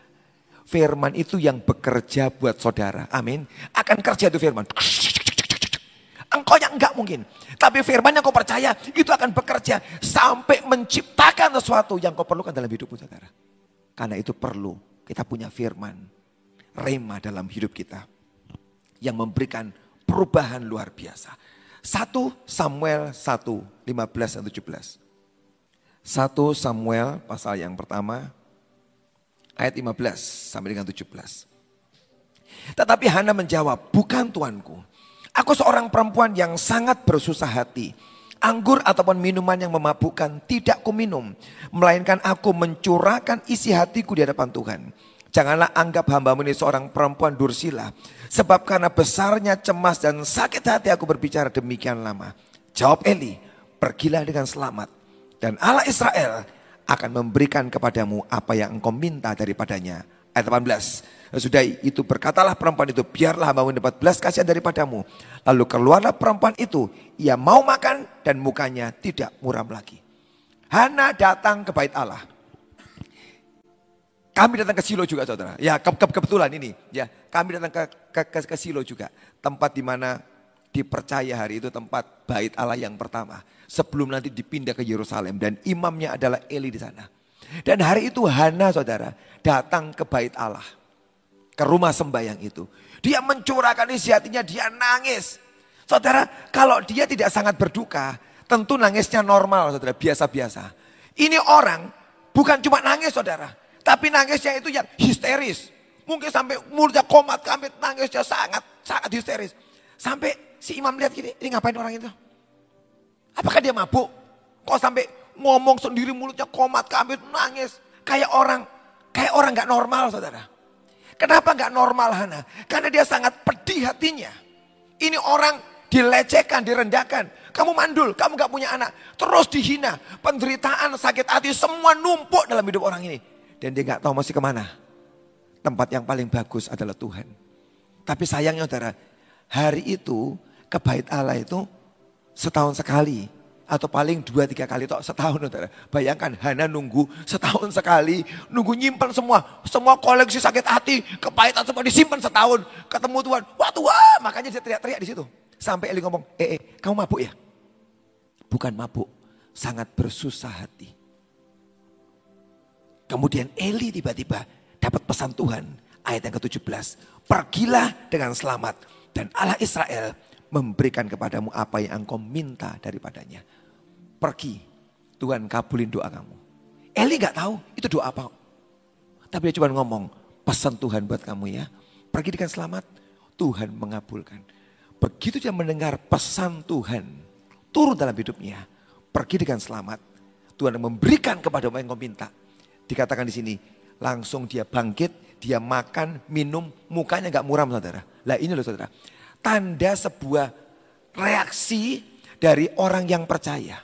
A: Firman itu yang bekerja buat saudara. Amin. Akan kerja itu firman. Engkau yang enggak mungkin. Tapi firman yang kau percaya itu akan bekerja. Sampai menciptakan sesuatu yang kau perlukan dalam hidupmu saudara. Karena itu perlu kita punya firman. Rema dalam hidup kita. Yang memberikan perubahan luar biasa. 1 Samuel 1, 15 dan 17. 1 Samuel pasal yang pertama ayat 15 sampai dengan 17. Tetapi Hana menjawab, bukan tuanku. Aku seorang perempuan yang sangat bersusah hati. Anggur ataupun minuman yang memabukkan tidak kuminum. Melainkan aku mencurahkan isi hatiku di hadapan Tuhan. Janganlah anggap hambamu ini seorang perempuan dursila. Sebab karena besarnya cemas dan sakit hati aku berbicara demikian lama. Jawab Eli, pergilah dengan selamat. Dan Allah Israel akan memberikan kepadamu apa yang engkau minta daripadanya. Ayat 18. Sudah itu berkatalah perempuan itu, biarlah hambamu dapat belas kasihan daripadamu. Lalu keluarlah perempuan itu, ia mau makan dan mukanya tidak muram lagi. Hana datang ke bait Allah. Kami datang ke Silo juga saudara. Ya ke, ke, kebetulan ini. Ya kami datang ke, ke, ke, ke Silo juga. Tempat di mana dipercaya hari itu tempat bait Allah yang pertama. Sebelum nanti dipindah ke Yerusalem. Dan imamnya adalah Eli di sana. Dan hari itu Hana saudara datang ke bait Allah. Ke rumah sembahyang itu. Dia mencurahkan isi hatinya, dia nangis. Saudara, kalau dia tidak sangat berduka, tentu nangisnya normal saudara, biasa-biasa. Ini orang bukan cuma nangis saudara, tapi nangisnya itu yang histeris. Mungkin sampai mulutnya komat kami nangisnya sangat sangat histeris. Sampai si imam lihat gini, ini ngapain orang itu? Apakah dia mabuk? Kok sampai ngomong sendiri mulutnya komat kami nangis. Kayak orang, kayak orang gak normal saudara. Kenapa gak normal Hana? Karena dia sangat pedih hatinya. Ini orang dilecehkan, direndahkan. Kamu mandul, kamu gak punya anak. Terus dihina, penderitaan, sakit hati, semua numpuk dalam hidup orang ini. Dan dia nggak tahu masih ke mana. Tempat yang paling bagus adalah Tuhan. Tapi sayangnya saudara, hari itu ke bait Allah itu setahun sekali. Atau paling dua tiga kali toh setahun saudara. Bayangkan Hana nunggu setahun sekali. Nunggu nyimpan semua. Semua koleksi sakit hati. Kepahitan semua disimpan setahun. Ketemu Tuhan. Wah Tuhan. Makanya dia teriak-teriak di situ. Sampai Eli ngomong, eh, eh kamu mabuk ya? Bukan mabuk. Sangat bersusah hati. Kemudian Eli tiba-tiba dapat pesan Tuhan. Ayat yang ke-17. Pergilah dengan selamat. Dan Allah Israel memberikan kepadamu apa yang engkau minta daripadanya. Pergi. Tuhan kabulin doa kamu. Eli gak tahu itu doa apa. Tapi dia cuma ngomong. Pesan Tuhan buat kamu ya. Pergi dengan selamat. Tuhan mengabulkan. Begitu dia mendengar pesan Tuhan. Turun dalam hidupnya. Pergi dengan selamat. Tuhan memberikan kepada yang kau minta Dikatakan di sini, langsung dia bangkit, dia makan, minum, mukanya nggak muram saudara. Lah ini loh saudara, tanda sebuah reaksi dari orang yang percaya.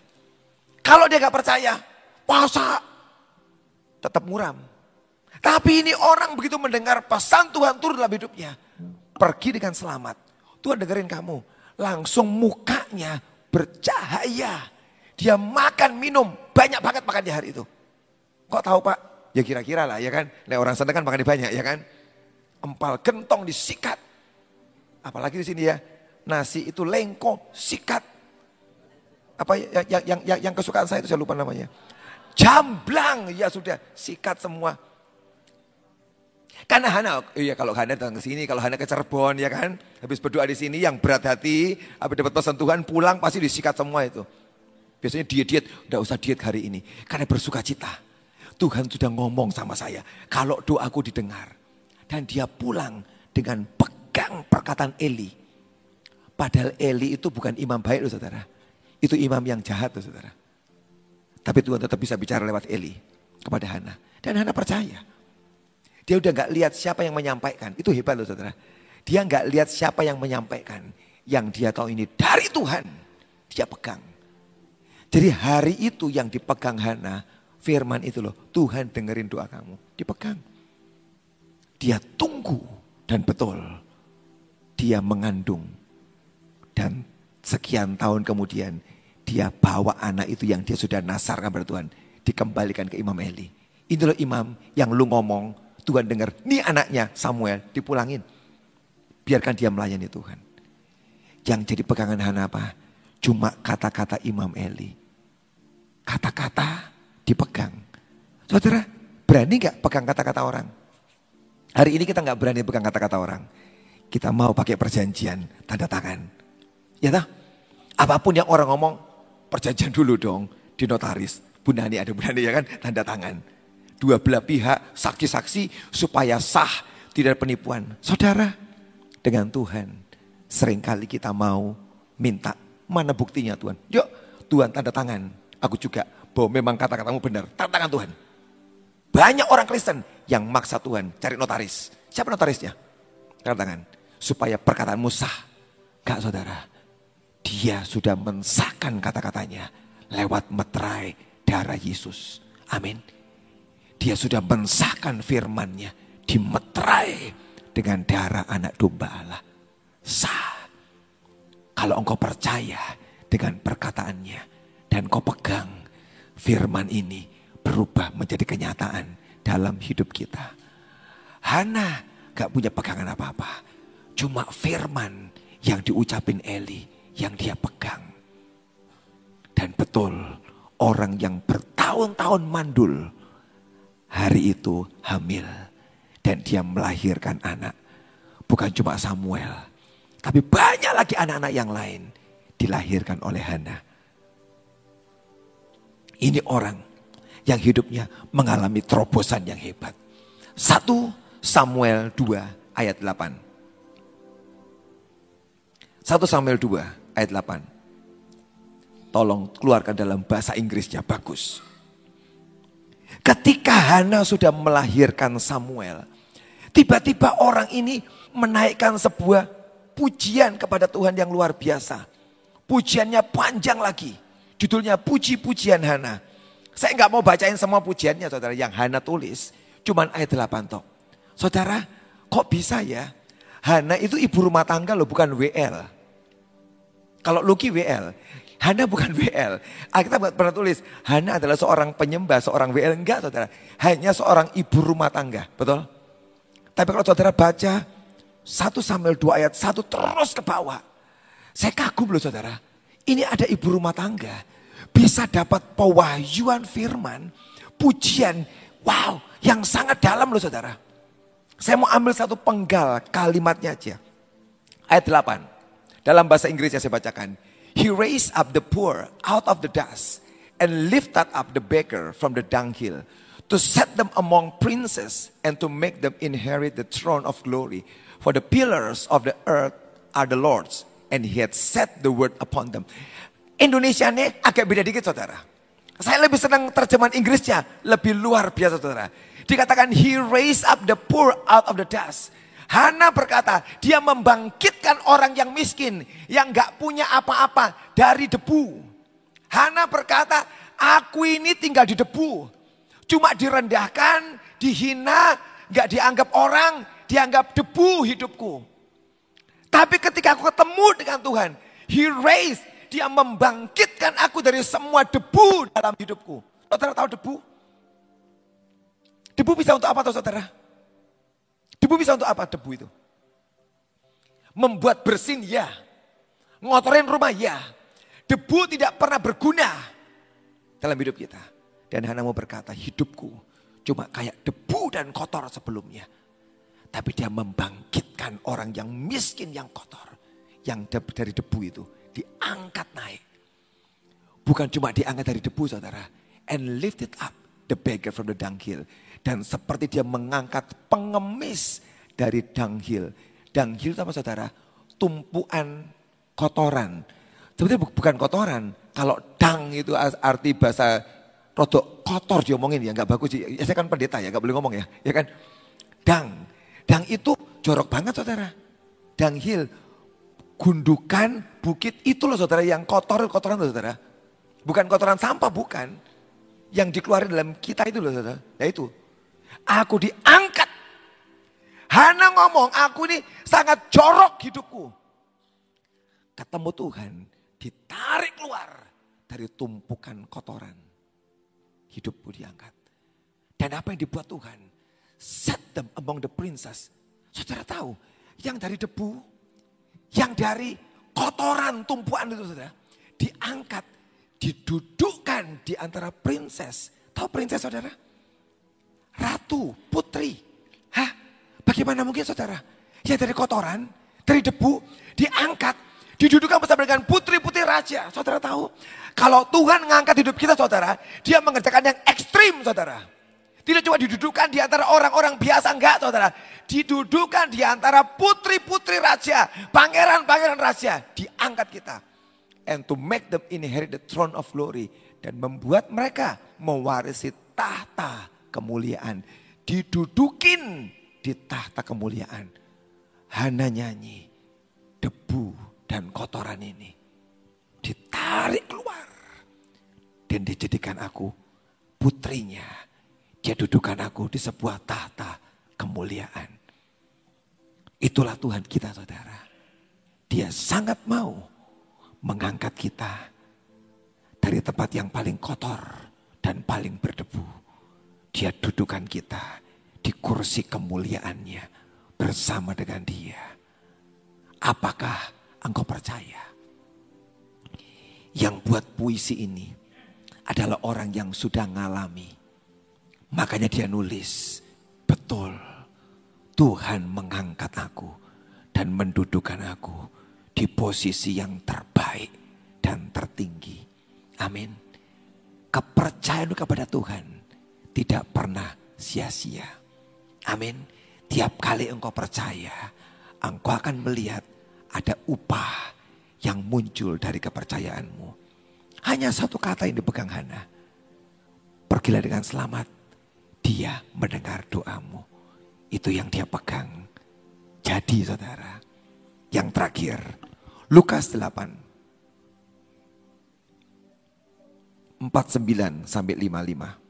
A: Kalau dia nggak percaya, puasa tetap muram. Tapi ini orang begitu mendengar pesan Tuhan turun dalam hidupnya. Pergi dengan selamat. Tuhan dengerin kamu. Langsung mukanya bercahaya. Dia makan, minum. Banyak banget makan di hari itu. Kok tahu pak? Ya kira-kira lah ya kan. Nah, orang sana kan makan banyak ya kan. Empal gentong disikat. Apalagi di sini ya. Nasi itu lengko, sikat. Apa ya, yang, yang, yang, yang kesukaan saya itu saya lupa namanya. Jamblang, ya sudah sikat semua. Karena Hana, iya kalau Hana datang ke sini, kalau Hana ke Cirebon ya kan, habis berdoa di sini yang berat hati, habis dapat pesan Tuhan pulang pasti disikat semua itu. Biasanya diet-diet, udah usah diet hari ini, karena bersuka cita. Tuhan sudah ngomong sama saya, kalau doaku didengar. Dan dia pulang dengan pegang perkataan Eli. Padahal Eli itu bukan imam baik loh saudara. Itu imam yang jahat loh saudara. Tapi Tuhan tetap bisa bicara lewat Eli kepada Hana. Dan Hana percaya. Dia udah gak lihat siapa yang menyampaikan. Itu hebat loh saudara. Dia gak lihat siapa yang menyampaikan. Yang dia tahu ini dari Tuhan. Dia pegang. Jadi hari itu yang dipegang Hana firman itu loh, Tuhan dengerin doa kamu, dipegang. Dia tunggu dan betul dia mengandung. Dan sekian tahun kemudian dia bawa anak itu yang dia sudah nasarkan pada Tuhan. Dikembalikan ke Imam Eli. Ini loh imam yang lu ngomong, Tuhan dengar, ini anaknya Samuel dipulangin. Biarkan dia melayani Tuhan. Yang jadi pegangan Hana apa? Cuma kata-kata Imam Eli. Kata-kata dipegang. Saudara, berani gak pegang kata-kata orang? Hari ini kita gak berani pegang kata-kata orang. Kita mau pakai perjanjian, tanda tangan. Ya tak? Apa pun yang orang ngomong, perjanjian dulu dong di notaris. Bu Nani ada Bu Nani ya kan, tanda tangan. Dua belah pihak, saksi-saksi supaya sah, tidak penipuan. Saudara, dengan Tuhan, sering kali kita mau minta, mana buktinya Tuhan? Yuk, Tuhan tanda tangan, aku juga bahwa memang kata-katamu benar. Tantangan Tuhan. Banyak orang Kristen yang maksa Tuhan cari notaris. Siapa notarisnya? Tangan. Supaya perkataanmu sah. Gak saudara. Dia sudah mensahkan kata-katanya lewat meterai darah Yesus. Amin. Dia sudah mensahkan firmannya dimeterai dengan darah anak domba Allah. Sah. Kalau engkau percaya dengan perkataannya dan kau pegang firman ini berubah menjadi kenyataan dalam hidup kita. Hana gak punya pegangan apa-apa. Cuma firman yang diucapin Eli yang dia pegang. Dan betul orang yang bertahun-tahun mandul hari itu hamil. Dan dia melahirkan anak. Bukan cuma Samuel. Tapi banyak lagi anak-anak yang lain dilahirkan oleh Hana. Ini orang yang hidupnya mengalami terobosan yang hebat. Satu Samuel 2 ayat 8. 1 Samuel 2 ayat 8. Tolong keluarkan dalam bahasa Inggrisnya bagus. Ketika Hana sudah melahirkan Samuel, tiba-tiba orang ini menaikkan sebuah pujian kepada Tuhan yang luar biasa. Pujiannya panjang lagi. Judulnya puji-pujian Hana. Saya nggak mau bacain semua pujiannya saudara yang Hana tulis. Cuman ayat 8 toh. Saudara kok bisa ya? Hana itu ibu rumah tangga loh bukan WL. Kalau Luki WL. Hana bukan [laughs] WL. Kita pernah tulis, Hana adalah seorang penyembah, seorang WL. Enggak saudara. Hanya seorang ibu rumah tangga. Betul? Tapi kalau saudara baca 1 Samuel 2 ayat 1 terus ke bawah. Saya kagum loh saudara. Ini ada ibu rumah tangga. Bisa dapat pewahyuan firman. Pujian. Wow. Yang sangat dalam loh saudara. Saya mau ambil satu penggal kalimatnya aja. Ayat 8. Dalam bahasa Inggris yang saya bacakan. He raised up the poor out of the dust and lifted up the beggar from the dunghill to set them among princes and to make them inherit the throne of glory. For the pillars of the earth are the Lord's and he had set the word upon them. Indonesia ini agak beda dikit saudara. Saya lebih senang terjemahan Inggrisnya, lebih luar biasa saudara. Dikatakan he raised up the poor out of the dust Hana berkata, dia membangkitkan orang yang miskin, yang gak punya apa-apa dari debu. Hana berkata, aku ini tinggal di debu. Cuma direndahkan, dihina, gak dianggap orang, dianggap debu hidupku. Tapi ketika aku ketemu dengan Tuhan, He raised, dia membangkitkan aku dari semua debu dalam hidupku. Saudara tahu debu? Debu bisa untuk apa tuh saudara? Debu bisa untuk apa debu itu? Membuat bersin ya. Ngotorin rumah ya. Debu tidak pernah berguna dalam hidup kita. Dan Hana mau berkata hidupku cuma kayak debu dan kotor sebelumnya. Tapi dia membangkitkan orang yang miskin yang kotor. Yang dari debu itu diangkat naik. Bukan cuma diangkat dari debu saudara. And lift it up the beggar from the dunghill. Dan seperti dia mengangkat pengemis dari. Dangil itu apa saudara? Tumpuan kotoran. Sebetulnya bukan kotoran. Kalau dang itu arti bahasa rodok kotor diomongin ya. nggak bagus. Ya, saya kan pendeta ya nggak boleh ngomong ya. Ya kan? Dang. Dang itu jorok banget saudara. Dangil. Gundukan bukit itu loh saudara yang kotor kotoran loh saudara. Bukan kotoran sampah bukan. Yang dikeluarin dalam kita itu loh saudara. Ya itu Aku diangkat. Hana ngomong, aku ini sangat jorok hidupku. Ketemu Tuhan, ditarik keluar dari tumpukan kotoran. Hidupku diangkat. Dan apa yang dibuat Tuhan? Set them among the princess. Saudara tahu, yang dari debu, yang dari kotoran tumpuan itu saudara. Diangkat, didudukkan di antara princess. Tahu princess saudara? ratu, putri. Hah? Bagaimana mungkin saudara? Ya dari kotoran, dari debu, diangkat, didudukan bersama dengan putri-putri raja. Saudara tahu? Kalau Tuhan mengangkat hidup kita saudara, dia mengerjakan yang ekstrim saudara. Tidak cuma didudukan di antara orang-orang biasa, enggak saudara. Didudukan di antara putri-putri raja, pangeran-pangeran raja. Diangkat kita. And to make them inherit the throne of glory. Dan membuat mereka mewarisi tahta kemuliaan. Didudukin di tahta kemuliaan. Hana nyanyi, debu dan kotoran ini ditarik keluar. Dan dijadikan aku putrinya. Dia dudukan aku di sebuah tahta kemuliaan. Itulah Tuhan kita saudara. Dia sangat mau mengangkat kita dari tempat yang paling kotor dan paling berdebu dia dudukan kita di kursi kemuliaannya bersama dengan dia. Apakah engkau percaya? Yang buat puisi ini adalah orang yang sudah ngalami. Makanya dia nulis, betul Tuhan mengangkat aku dan mendudukan aku di posisi yang terbaik dan tertinggi. Amin. Kepercayaan kepada Tuhan tidak pernah sia-sia. Amin. Tiap kali engkau percaya, engkau akan melihat ada upah yang muncul dari kepercayaanmu. Hanya satu kata yang dipegang Hana. Pergilah dengan selamat. Dia mendengar doamu. Itu yang dia pegang. Jadi saudara. Yang terakhir. Lukas 8. 49 sampai 55.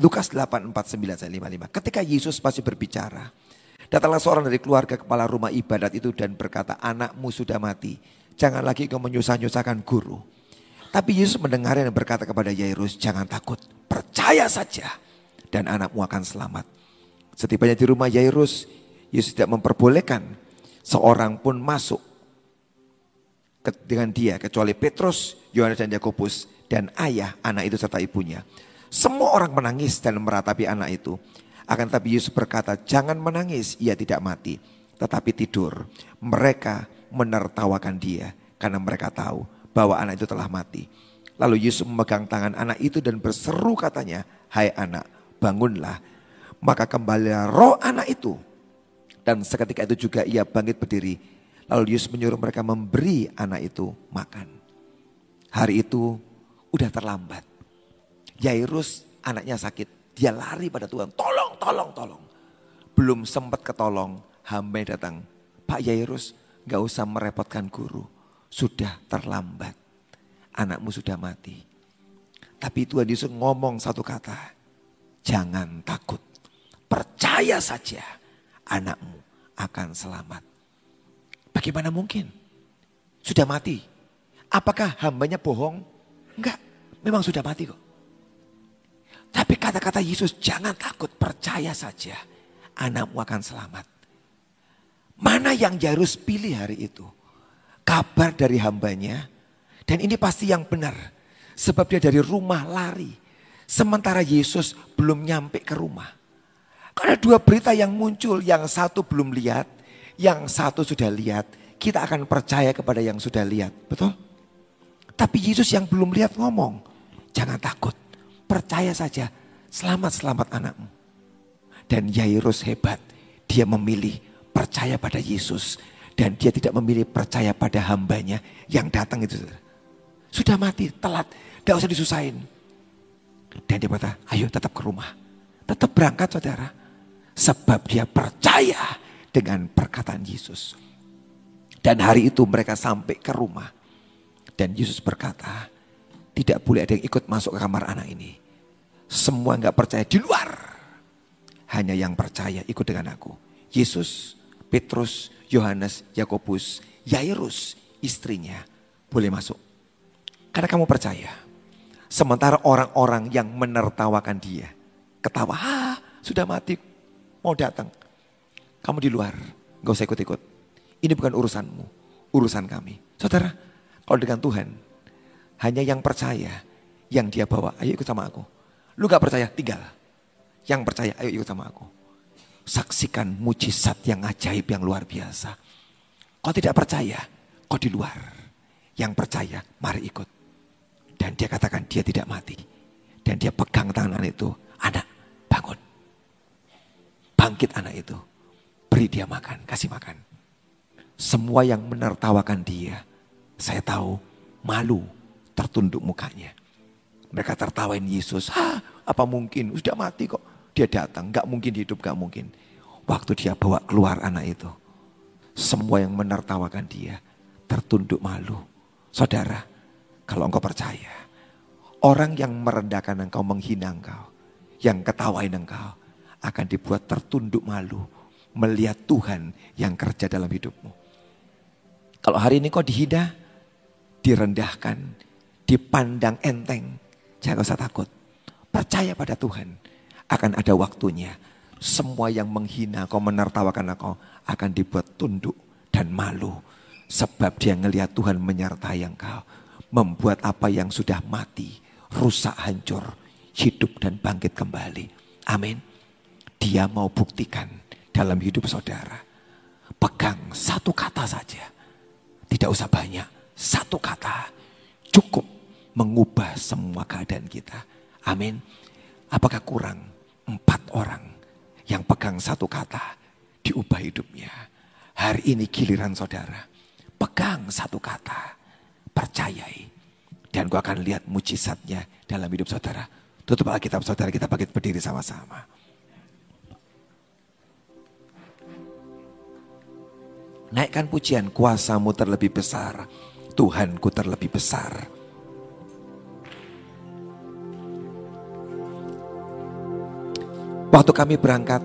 A: Lukas 8, 49 sampai 55. Ketika Yesus masih berbicara, datanglah seorang dari keluarga kepala rumah ibadat itu dan berkata, anakmu sudah mati. Jangan lagi kau menyusah-nyusahkan guru. Tapi Yesus mendengar dan berkata kepada Yairus, jangan takut, percaya saja. Dan anakmu akan selamat. Setibanya di rumah Yairus, Yesus tidak memperbolehkan seorang pun masuk dengan dia kecuali Petrus, Yohanes dan Yakobus dan ayah anak itu serta ibunya. Semua orang menangis dan meratapi anak itu. Akan tetapi Yesus berkata, jangan menangis, ia tidak mati, tetapi tidur. Mereka menertawakan dia karena mereka tahu bahwa anak itu telah mati. Lalu Yesus memegang tangan anak itu dan berseru katanya, hai anak, bangunlah. Maka kembalilah roh anak itu. Dan seketika itu juga ia bangkit berdiri. Lalu Yesus menyuruh mereka memberi anak itu makan. Hari itu udah terlambat. Yairus anaknya sakit. Dia lari pada Tuhan. Tolong, tolong, tolong. Belum sempat ketolong. Hamba datang. Pak Yairus gak usah merepotkan guru. Sudah terlambat. Anakmu sudah mati. Tapi Tuhan Yesus ngomong satu kata. Jangan takut. Percaya saja anakmu akan selamat. Bagaimana mungkin? Sudah mati. Apakah hambanya bohong? Enggak, memang sudah mati kok. Tapi kata-kata Yesus, jangan takut, percaya saja. Anakmu akan selamat. Mana yang Jairus pilih hari itu? Kabar dari hambanya. Dan ini pasti yang benar. Sebab dia dari rumah lari. Sementara Yesus belum nyampe ke rumah. Karena dua berita yang muncul. Yang satu belum lihat yang satu sudah lihat, kita akan percaya kepada yang sudah lihat. Betul? Tapi Yesus yang belum lihat ngomong, jangan takut, percaya saja, selamat-selamat anakmu. Dan Yairus hebat, dia memilih percaya pada Yesus. Dan dia tidak memilih percaya pada hambanya yang datang itu. Sudah mati, telat, tidak usah disusahin. Dan dia berkata, ayo tetap ke rumah. Tetap berangkat saudara. Sebab dia percaya dengan perkataan Yesus. Dan hari itu mereka sampai ke rumah. Dan Yesus berkata, tidak boleh ada yang ikut masuk ke kamar anak ini. Semua nggak percaya di luar. Hanya yang percaya ikut dengan aku. Yesus, Petrus, Yohanes, Yakobus, Yairus, istrinya boleh masuk. Karena kamu percaya. Sementara orang-orang yang menertawakan dia. Ketawa, ah, sudah mati, mau datang. Kamu di luar, gak usah ikut-ikut. Ini bukan urusanmu, urusan kami. Saudara, kalau dengan Tuhan, hanya yang percaya, yang dia bawa, ayo ikut sama aku. Lu gak percaya, tinggal. Yang percaya, ayo ikut sama aku. Saksikan mujizat yang ajaib, yang luar biasa. Kau tidak percaya, kau di luar. Yang percaya, mari ikut. Dan dia katakan dia tidak mati. Dan dia pegang tangan itu, anak bangun. Bangkit anak itu Beri dia makan, kasih makan. Semua yang menertawakan dia, saya tahu malu tertunduk mukanya. Mereka tertawain Yesus, Hah, apa mungkin, sudah mati kok. Dia datang, gak mungkin hidup, gak mungkin. Waktu dia bawa keluar anak itu, semua yang menertawakan dia tertunduk malu. Saudara, kalau engkau percaya, orang yang merendahkan engkau, menghina engkau, yang ketawain engkau, akan dibuat tertunduk malu melihat Tuhan yang kerja dalam hidupmu. Kalau hari ini kau dihina, direndahkan, dipandang enteng, jangan usah takut. Percaya pada Tuhan. Akan ada waktunya. Semua yang menghina kau menertawakan kau akan dibuat tunduk dan malu. Sebab dia ngelihat Tuhan menyertai engkau. Membuat apa yang sudah mati, rusak, hancur, hidup dan bangkit kembali. Amin. Dia mau buktikan dalam hidup saudara. Pegang satu kata saja. Tidak usah banyak. Satu kata cukup mengubah semua keadaan kita. Amin. Apakah kurang empat orang yang pegang satu kata diubah hidupnya. Hari ini giliran saudara. Pegang satu kata. Percayai. Dan gua akan lihat mujizatnya dalam hidup saudara. Tutup Alkitab saudara kita bangkit berdiri sama-sama. Naikkan pujian kuasamu terlebih besar. Tuhanku terlebih besar. Waktu kami berangkat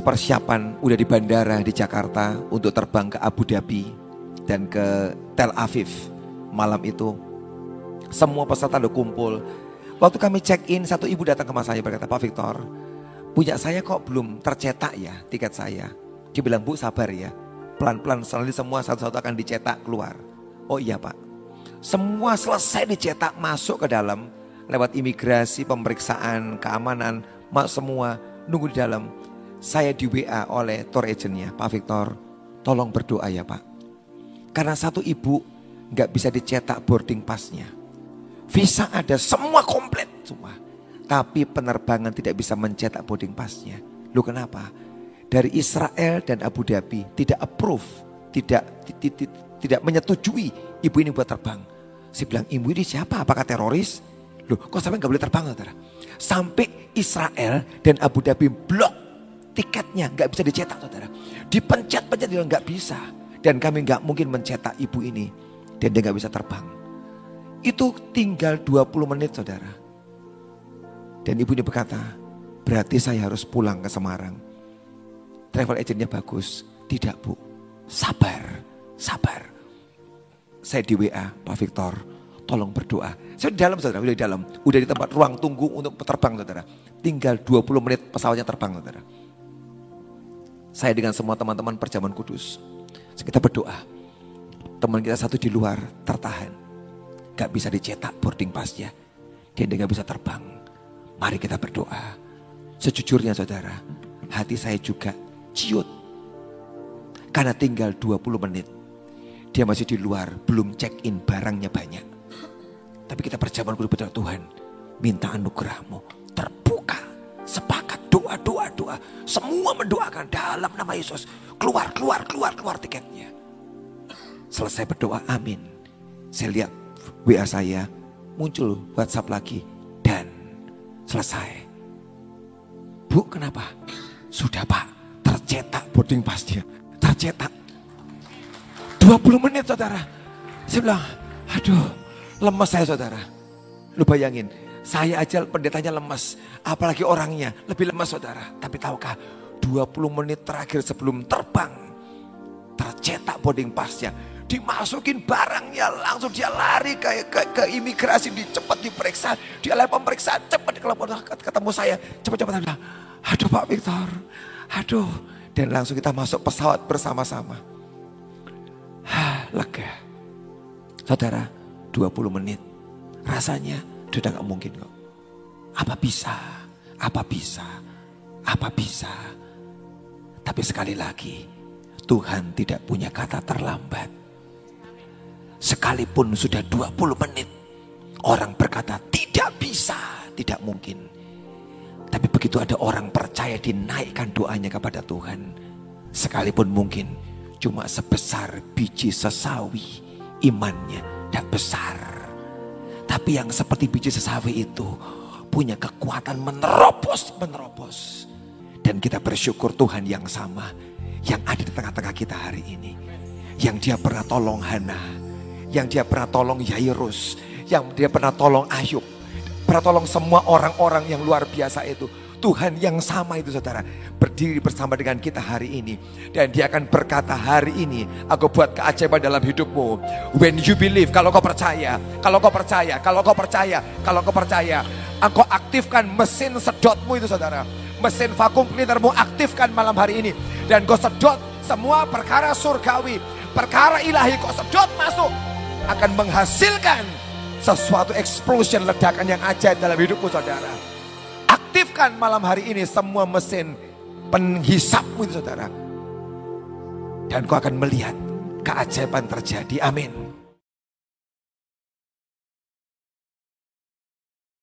A: persiapan udah di bandara di Jakarta untuk terbang ke Abu Dhabi dan ke Tel Aviv malam itu. Semua peserta udah kumpul. Waktu kami check in, satu ibu datang ke mas saya berkata, Pak Victor, punya saya kok belum tercetak ya tiket saya. Dia bilang, Bu sabar ya, pelan-pelan selanjutnya semua satu-satu akan dicetak keluar. Oh iya Pak, semua selesai dicetak masuk ke dalam lewat imigrasi, pemeriksaan, keamanan, semua nunggu di dalam saya di WA oleh tour agentnya, Pak Victor, tolong berdoa ya Pak. Karena satu ibu nggak bisa dicetak boarding passnya. Visa ada semua komplit semua. Tapi penerbangan tidak bisa mencetak boarding passnya. Lu kenapa? Dari Israel dan Abu Dhabi tidak approve, tidak tidak, tidak menyetujui ibu ini buat terbang. Saya bilang, ibu ini siapa? Apakah teroris? Loh, kok sampai nggak boleh terbang, saudara? Sampai Israel dan Abu Dhabi blok tiketnya nggak bisa dicetak saudara. Dipencet-pencet juga nggak bisa. Dan kami nggak mungkin mencetak ibu ini. Dan dia nggak bisa terbang. Itu tinggal 20 menit saudara. Dan ibu ini berkata, berarti saya harus pulang ke Semarang. Travel agentnya bagus. Tidak bu, sabar, sabar. Saya di WA, Pak Victor, tolong berdoa. Saya di dalam saudara, udah di dalam. Udah di tempat ruang tunggu untuk terbang saudara. Tinggal 20 menit pesawatnya terbang saudara. Saya dengan semua teman-teman perjamuan kudus. Kita berdoa. Teman kita satu di luar tertahan. Gak bisa dicetak boarding passnya. Dia gak bisa terbang. Mari kita berdoa. Sejujurnya saudara, hati saya juga ciut. Karena tinggal 20 menit. Dia masih di luar, belum check in barangnya banyak. Tapi kita kudus berdoa Tuhan. Minta anugerahmu terbuka sepakat doa, doa, doa. Semua mendoakan dalam nama Yesus. Keluar, keluar, keluar, keluar tiketnya. Selesai berdoa, amin. Saya lihat WA saya, muncul WhatsApp lagi. Dan selesai. Bu, kenapa? Sudah pak, tercetak boarding passnya. Tercetak. 20 menit saudara. Saya bilang, aduh lemes saya saudara. Lu bayangin, saya aja pendetanya lemas. Apalagi orangnya lebih lemas saudara. Tapi tahukah 20 menit terakhir sebelum terbang. Tercetak boarding passnya. Dimasukin barangnya langsung dia lari ke, ke, ke imigrasi. Di, cepat diperiksa. Dia lari pemeriksaan cepat kalau ketemu saya. Cepat-cepat. Aduh Pak Victor. Aduh. Dan langsung kita masuk pesawat bersama-sama. Lega. Saudara 20 menit. Rasanya sudah gak mungkin kok. Apa bisa? Apa bisa? Apa bisa? Tapi sekali lagi, Tuhan tidak punya kata terlambat. Sekalipun sudah 20 menit, orang berkata tidak bisa, tidak mungkin. Tapi begitu ada orang percaya dinaikkan doanya kepada Tuhan. Sekalipun mungkin cuma sebesar biji sesawi, imannya tidak besar. Tapi yang seperti biji sesawi itu punya kekuatan menerobos, menerobos. Dan kita bersyukur Tuhan yang sama yang ada di tengah-tengah kita hari ini. Yang dia pernah tolong Hana, yang dia pernah tolong Yairus, yang dia pernah tolong Ayub, pernah tolong semua orang-orang yang luar biasa itu. Tuhan yang sama itu saudara berdiri bersama dengan kita hari ini. Dan dia akan berkata hari ini aku buat keajaiban dalam hidupmu. When you believe kalau kau percaya kalau kau percaya kalau kau percaya kalau kau percaya engkau aktifkan mesin sedotmu itu saudara. Mesin vakum cleanermu aktifkan malam hari ini. Dan kau sedot semua perkara surgawi perkara ilahi kau sedot masuk akan menghasilkan sesuatu explosion ledakan yang ajaib dalam hidupmu saudara aktifkan malam hari ini semua mesin penghisapmu saudara. Dan kau akan melihat keajaiban terjadi. Amin.